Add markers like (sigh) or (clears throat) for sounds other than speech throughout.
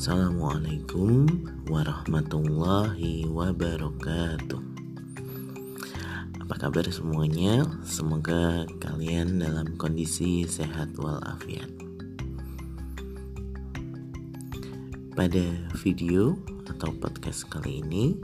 Assalamualaikum warahmatullahi wabarakatuh. Apa kabar semuanya? Semoga kalian dalam kondisi sehat walafiat. Pada video atau podcast kali ini,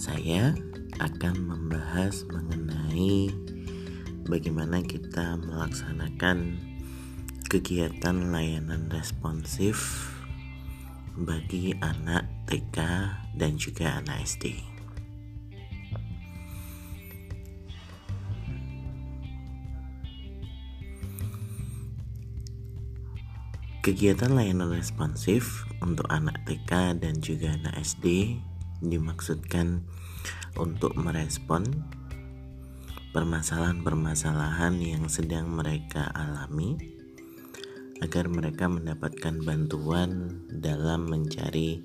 saya akan membahas mengenai bagaimana kita melaksanakan kegiatan layanan responsif bagi anak TK dan juga anak SD. Kegiatan layanan responsif untuk anak TK dan juga anak SD dimaksudkan untuk merespon permasalahan-permasalahan yang sedang mereka alami agar mereka mendapatkan bantuan dalam mencari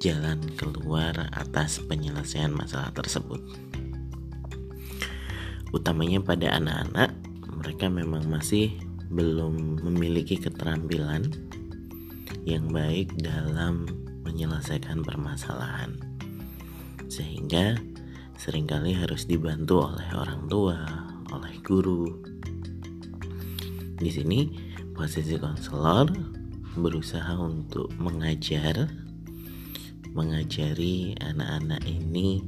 jalan keluar atas penyelesaian masalah tersebut. Utamanya pada anak-anak, mereka memang masih belum memiliki keterampilan yang baik dalam menyelesaikan permasalahan. Sehingga sering kali harus dibantu oleh orang tua, oleh guru. Di sini posisi konselor berusaha untuk mengajar mengajari anak-anak ini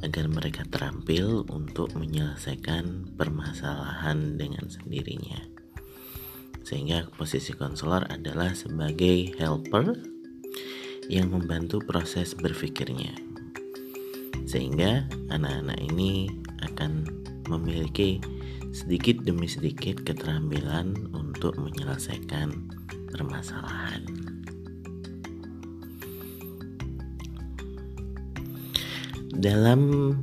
agar mereka terampil untuk menyelesaikan permasalahan dengan sendirinya. Sehingga posisi konselor adalah sebagai helper yang membantu proses berpikirnya. Sehingga anak-anak ini akan memiliki sedikit demi sedikit keterampilan untuk menyelesaikan permasalahan. Dalam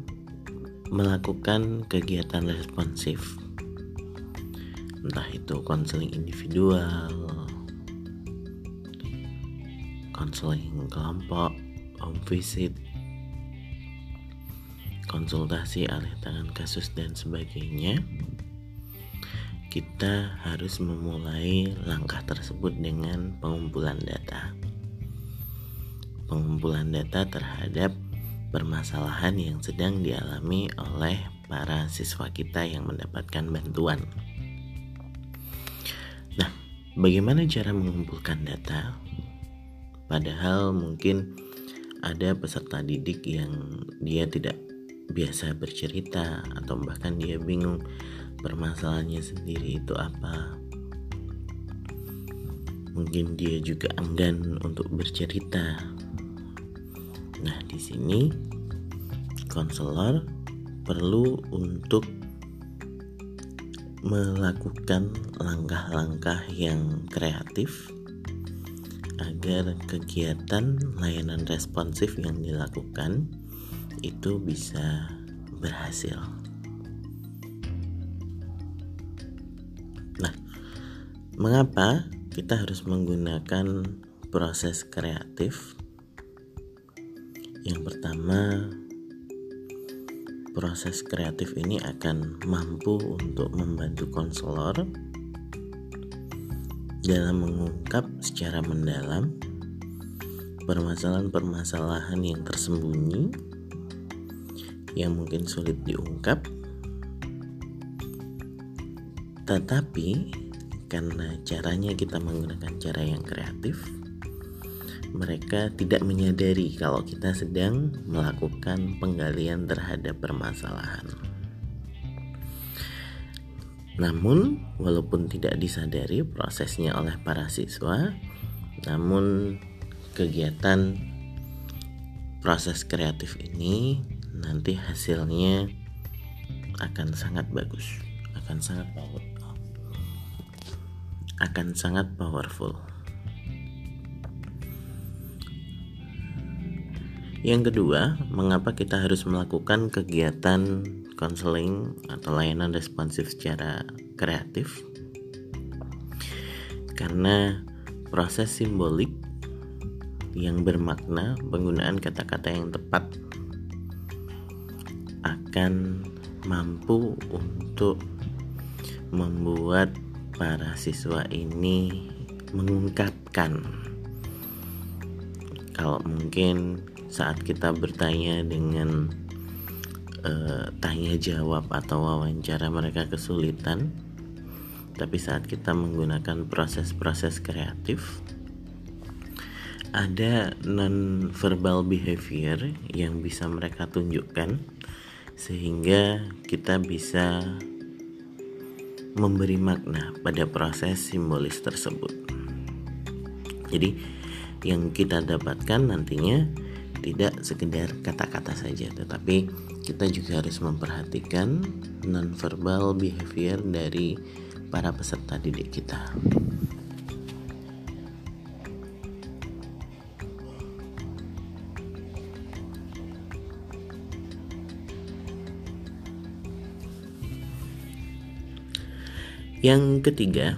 melakukan kegiatan responsif, entah itu konseling individual, konseling kelompok, home visit, konsultasi alih tangan kasus dan sebagainya kita harus memulai langkah tersebut dengan pengumpulan data. Pengumpulan data terhadap permasalahan yang sedang dialami oleh para siswa kita yang mendapatkan bantuan. Nah, bagaimana cara mengumpulkan data? Padahal mungkin ada peserta didik yang dia tidak biasa bercerita atau bahkan dia bingung permasalahannya sendiri itu apa mungkin dia juga enggan untuk bercerita nah di sini konselor perlu untuk melakukan langkah-langkah yang kreatif agar kegiatan layanan responsif yang dilakukan itu bisa berhasil. Mengapa kita harus menggunakan proses kreatif? Yang pertama, proses kreatif ini akan mampu untuk membantu konselor dalam mengungkap secara mendalam permasalahan-permasalahan yang tersembunyi yang mungkin sulit diungkap tetapi karena caranya kita menggunakan cara yang kreatif mereka tidak menyadari kalau kita sedang melakukan penggalian terhadap permasalahan. Namun, walaupun tidak disadari prosesnya oleh para siswa, namun kegiatan proses kreatif ini nanti hasilnya akan sangat bagus, akan sangat bagus akan sangat powerful. Yang kedua, mengapa kita harus melakukan kegiatan konseling atau layanan responsif secara kreatif? Karena proses simbolik yang bermakna penggunaan kata-kata yang tepat akan mampu untuk membuat para siswa ini mengungkapkan kalau mungkin saat kita bertanya dengan uh, tanya jawab atau wawancara mereka kesulitan tapi saat kita menggunakan proses-proses kreatif ada non verbal behavior yang bisa mereka tunjukkan sehingga kita bisa memberi makna pada proses simbolis tersebut. Jadi yang kita dapatkan nantinya tidak sekedar kata-kata saja tetapi kita juga harus memperhatikan nonverbal behavior dari para peserta didik kita. Yang ketiga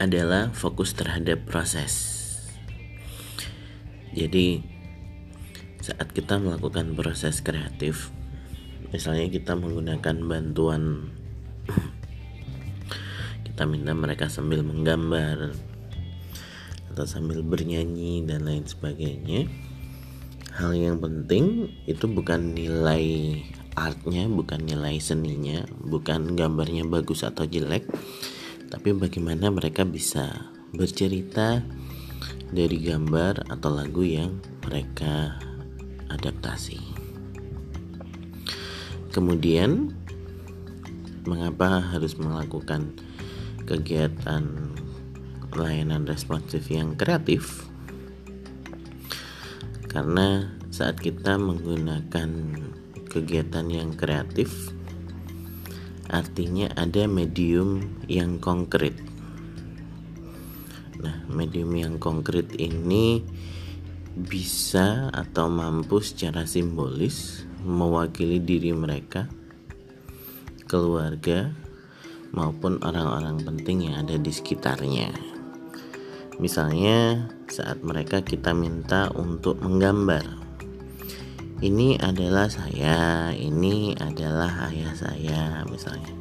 adalah fokus terhadap proses. Jadi saat kita melakukan proses kreatif, misalnya kita menggunakan bantuan (clears throat) kita minta mereka sambil menggambar atau sambil bernyanyi dan lain sebagainya. Hal yang penting itu bukan nilai artnya bukan nilai seninya bukan gambarnya bagus atau jelek tapi bagaimana mereka bisa bercerita dari gambar atau lagu yang mereka adaptasi. Kemudian mengapa harus melakukan kegiatan layanan responsif yang kreatif? Karena saat kita menggunakan kegiatan yang kreatif artinya ada medium yang konkret. Nah, medium yang konkret ini bisa atau mampu secara simbolis mewakili diri mereka, keluarga, maupun orang-orang penting yang ada di sekitarnya. Misalnya, saat mereka kita minta untuk menggambar ini adalah saya, ini adalah ayah saya misalnya.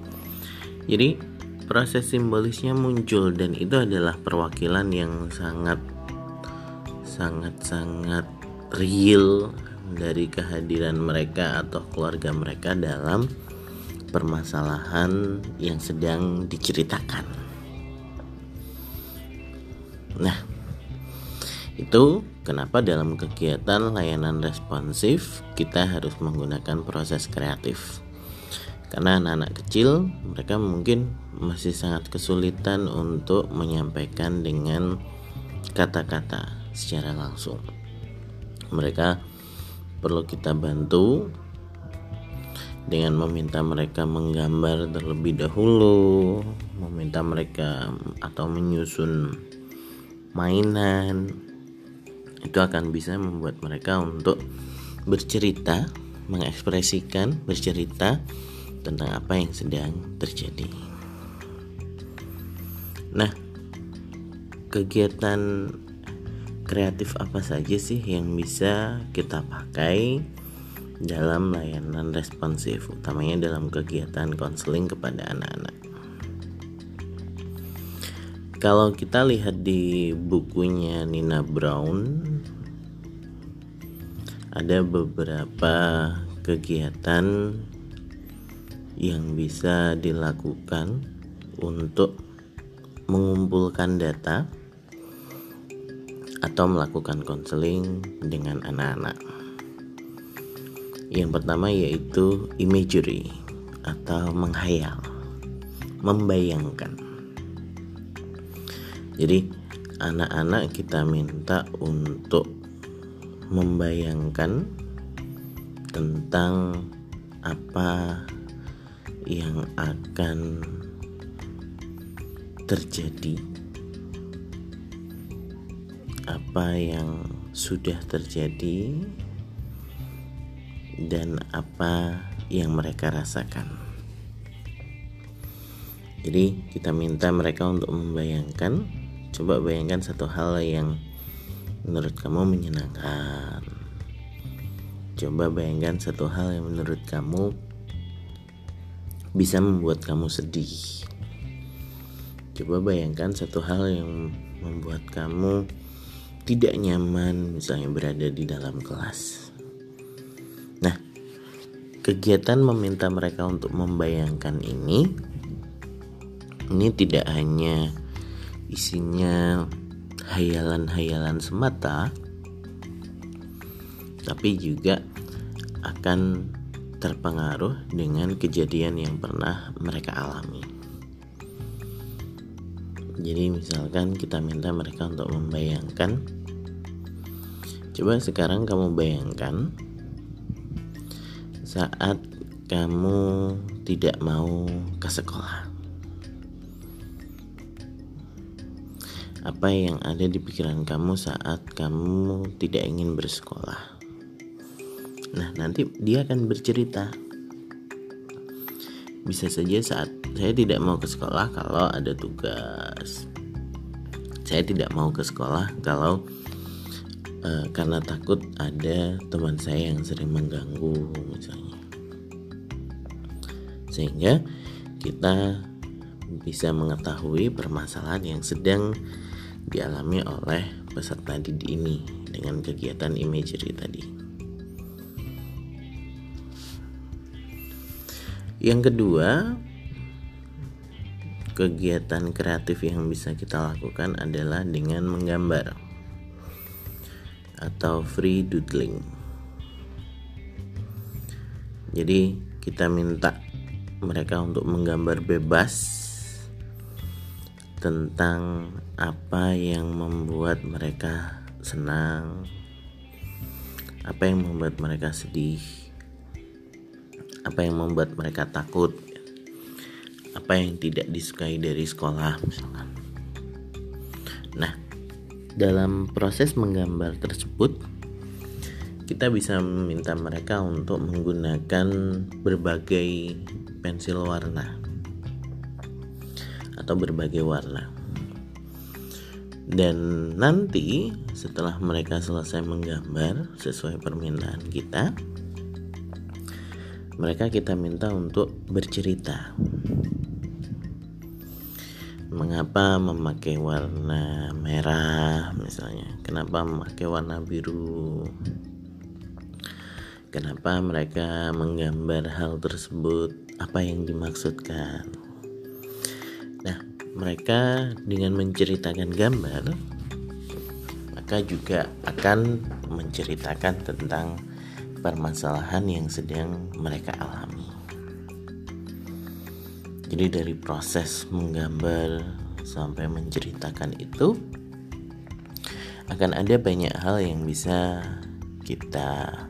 Jadi proses simbolisnya muncul dan itu adalah perwakilan yang sangat sangat sangat real dari kehadiran mereka atau keluarga mereka dalam permasalahan yang sedang diceritakan. Nah, itu kenapa dalam kegiatan layanan responsif kita harus menggunakan proses kreatif. Karena anak-anak kecil mereka mungkin masih sangat kesulitan untuk menyampaikan dengan kata-kata secara langsung. Mereka perlu kita bantu dengan meminta mereka menggambar terlebih dahulu, meminta mereka atau menyusun mainan itu akan bisa membuat mereka untuk bercerita, mengekspresikan, bercerita tentang apa yang sedang terjadi. Nah, kegiatan kreatif apa saja sih yang bisa kita pakai dalam layanan responsif, utamanya dalam kegiatan konseling kepada anak-anak? Kalau kita lihat di bukunya Nina Brown, ada beberapa kegiatan yang bisa dilakukan untuk mengumpulkan data atau melakukan konseling dengan anak-anak. Yang pertama yaitu imagery atau menghayal, membayangkan. Jadi anak-anak kita minta untuk membayangkan tentang apa yang akan terjadi apa yang sudah terjadi dan apa yang mereka rasakan. Jadi, kita minta mereka untuk membayangkan Coba bayangkan satu hal yang menurut kamu menyenangkan. Coba bayangkan satu hal yang menurut kamu bisa membuat kamu sedih. Coba bayangkan satu hal yang membuat kamu tidak nyaman misalnya berada di dalam kelas. Nah, kegiatan meminta mereka untuk membayangkan ini ini tidak hanya isinya hayalan-hayalan semata tapi juga akan terpengaruh dengan kejadian yang pernah mereka alami. Jadi misalkan kita minta mereka untuk membayangkan Coba sekarang kamu bayangkan saat kamu tidak mau ke sekolah. Apa yang ada di pikiran kamu saat kamu tidak ingin bersekolah? Nah, nanti dia akan bercerita. Bisa saja saat saya tidak mau ke sekolah kalau ada tugas. Saya tidak mau ke sekolah kalau uh, karena takut ada teman saya yang sering mengganggu misalnya. Sehingga kita bisa mengetahui permasalahan yang sedang dialami oleh peserta didik ini dengan kegiatan imagery tadi. Yang kedua, kegiatan kreatif yang bisa kita lakukan adalah dengan menggambar atau free doodling. Jadi, kita minta mereka untuk menggambar bebas tentang apa yang membuat mereka senang, apa yang membuat mereka sedih, apa yang membuat mereka takut apa yang tidak disukai dari sekolah misalkan. Nah dalam proses menggambar tersebut kita bisa meminta mereka untuk menggunakan berbagai pensil warna atau berbagai warna. Dan nanti setelah mereka selesai menggambar sesuai permintaan kita mereka kita minta untuk bercerita. Mengapa memakai warna merah misalnya? Kenapa memakai warna biru? Kenapa mereka menggambar hal tersebut? Apa yang dimaksudkan mereka dengan menceritakan gambar maka juga akan menceritakan tentang permasalahan yang sedang mereka alami. Jadi dari proses menggambar sampai menceritakan itu akan ada banyak hal yang bisa kita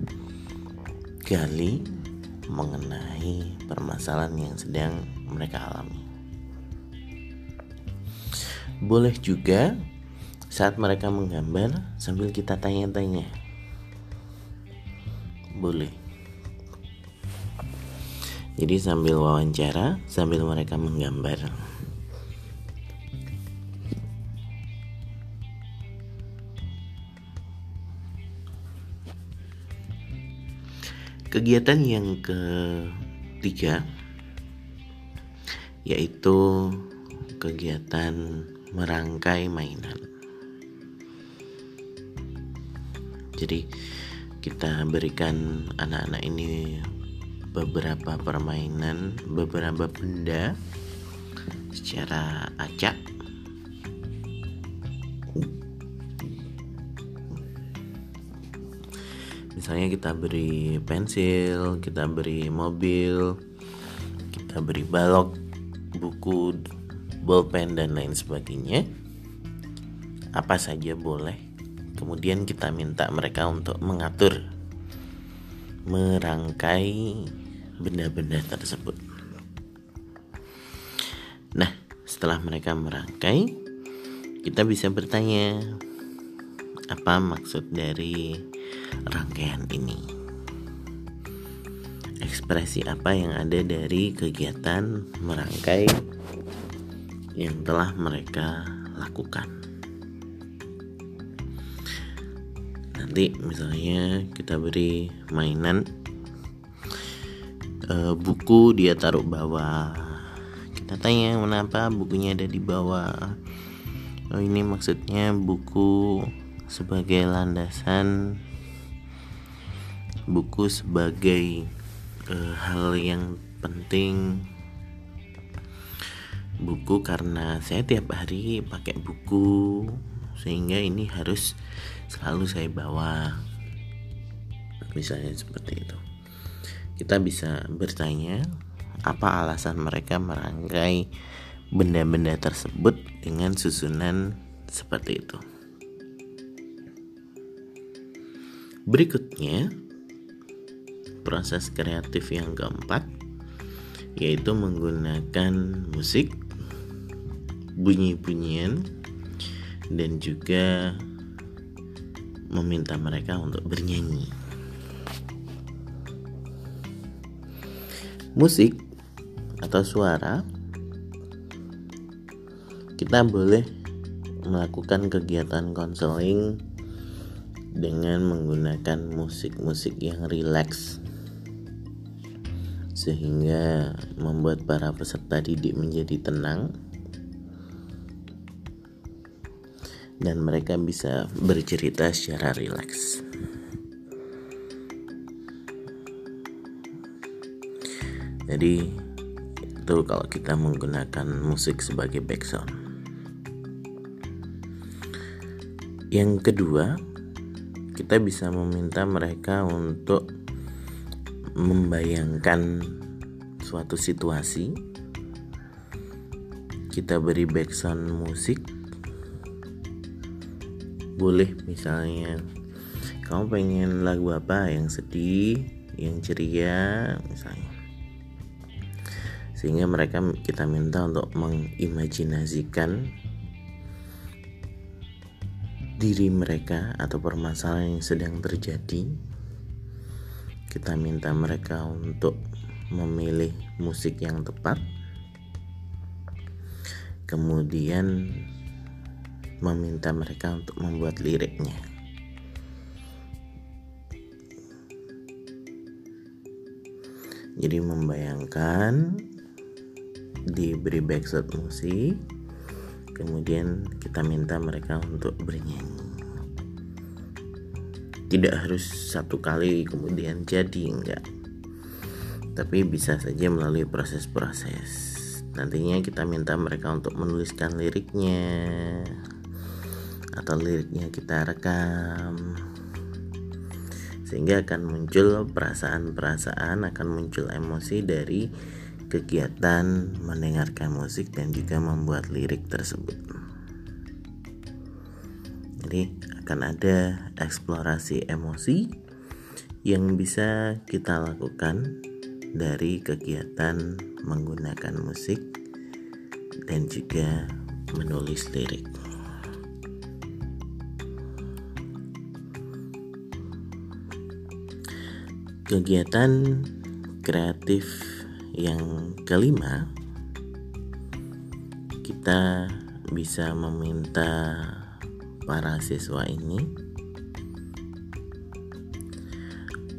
gali mengenai permasalahan yang sedang mereka alami. Boleh juga saat mereka menggambar sambil kita tanya-tanya. Boleh. Jadi sambil wawancara sambil mereka menggambar. Kegiatan yang ketiga yaitu kegiatan merangkai mainan jadi kita berikan anak-anak ini beberapa permainan, beberapa benda secara acak. Misalnya kita beri pensil, kita beri mobil, kita beri balok, buku, bolpen dan lain sebagainya. Apa saja boleh Kemudian kita minta mereka untuk mengatur merangkai benda-benda tersebut. Nah, setelah mereka merangkai, kita bisa bertanya apa maksud dari rangkaian ini. Ekspresi apa yang ada dari kegiatan merangkai yang telah mereka lakukan. nanti misalnya kita beri mainan e, buku dia taruh bawah kita tanya kenapa bukunya ada di bawah oh ini maksudnya buku sebagai landasan buku sebagai uh, hal yang penting buku karena saya tiap hari pakai buku sehingga ini harus selalu saya bawa misalnya seperti itu kita bisa bertanya apa alasan mereka merangkai benda-benda tersebut dengan susunan seperti itu. Berikutnya, proses kreatif yang keempat yaitu menggunakan musik, bunyi-bunyian, dan juga meminta mereka untuk bernyanyi. Musik atau suara kita boleh melakukan kegiatan konseling dengan menggunakan musik-musik yang rileks sehingga membuat para peserta didik menjadi tenang dan mereka bisa bercerita secara rileks. Jadi itu kalau kita menggunakan musik sebagai background. Yang kedua, kita bisa meminta mereka untuk membayangkan suatu situasi. Kita beri background musik. Boleh misalnya. Kamu pengen lagu apa? Yang sedih, yang ceria misalnya. Sehingga mereka kita minta untuk mengimajinasikan diri mereka atau permasalahan yang sedang terjadi. Kita minta mereka untuk memilih musik yang tepat. Kemudian meminta mereka untuk membuat liriknya. Jadi membayangkan diberi background musik kemudian kita minta mereka untuk bernyanyi. Tidak harus satu kali kemudian jadi enggak. Tapi bisa saja melalui proses-proses. Nantinya kita minta mereka untuk menuliskan liriknya atau liriknya kita rekam sehingga akan muncul perasaan-perasaan akan muncul emosi dari kegiatan mendengarkan musik dan juga membuat lirik tersebut. Jadi akan ada eksplorasi emosi yang bisa kita lakukan dari kegiatan menggunakan musik dan juga menulis lirik. Kegiatan kreatif yang kelima kita bisa meminta para siswa ini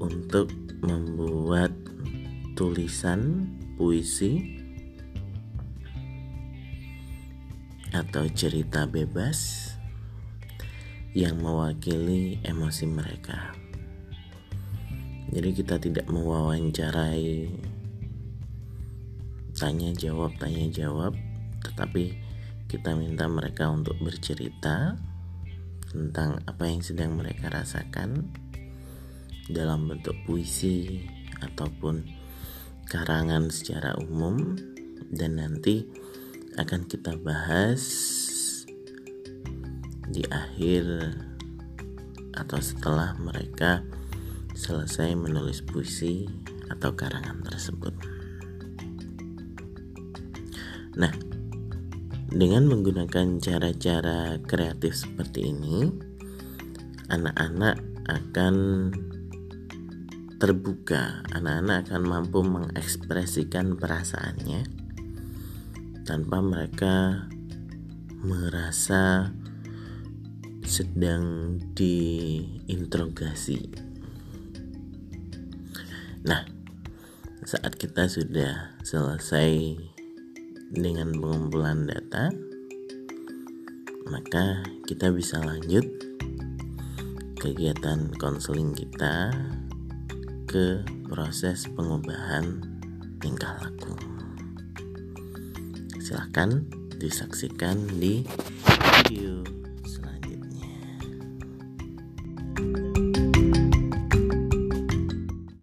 untuk membuat tulisan puisi atau cerita bebas yang mewakili emosi mereka. Jadi kita tidak mewawancarai tanya jawab tanya jawab tetapi kita minta mereka untuk bercerita tentang apa yang sedang mereka rasakan dalam bentuk puisi ataupun karangan secara umum. Dan nanti akan kita bahas di akhir atau setelah mereka selesai menulis puisi atau karangan tersebut. Nah, dengan menggunakan cara-cara kreatif seperti ini, anak-anak akan terbuka, anak-anak akan mampu mengekspresikan perasaannya tanpa mereka merasa sedang diinterogasi. Nah, saat kita sudah selesai dengan pengumpulan data, maka kita bisa lanjut kegiatan konseling kita ke proses pengubahan tingkah laku. Silahkan disaksikan di video.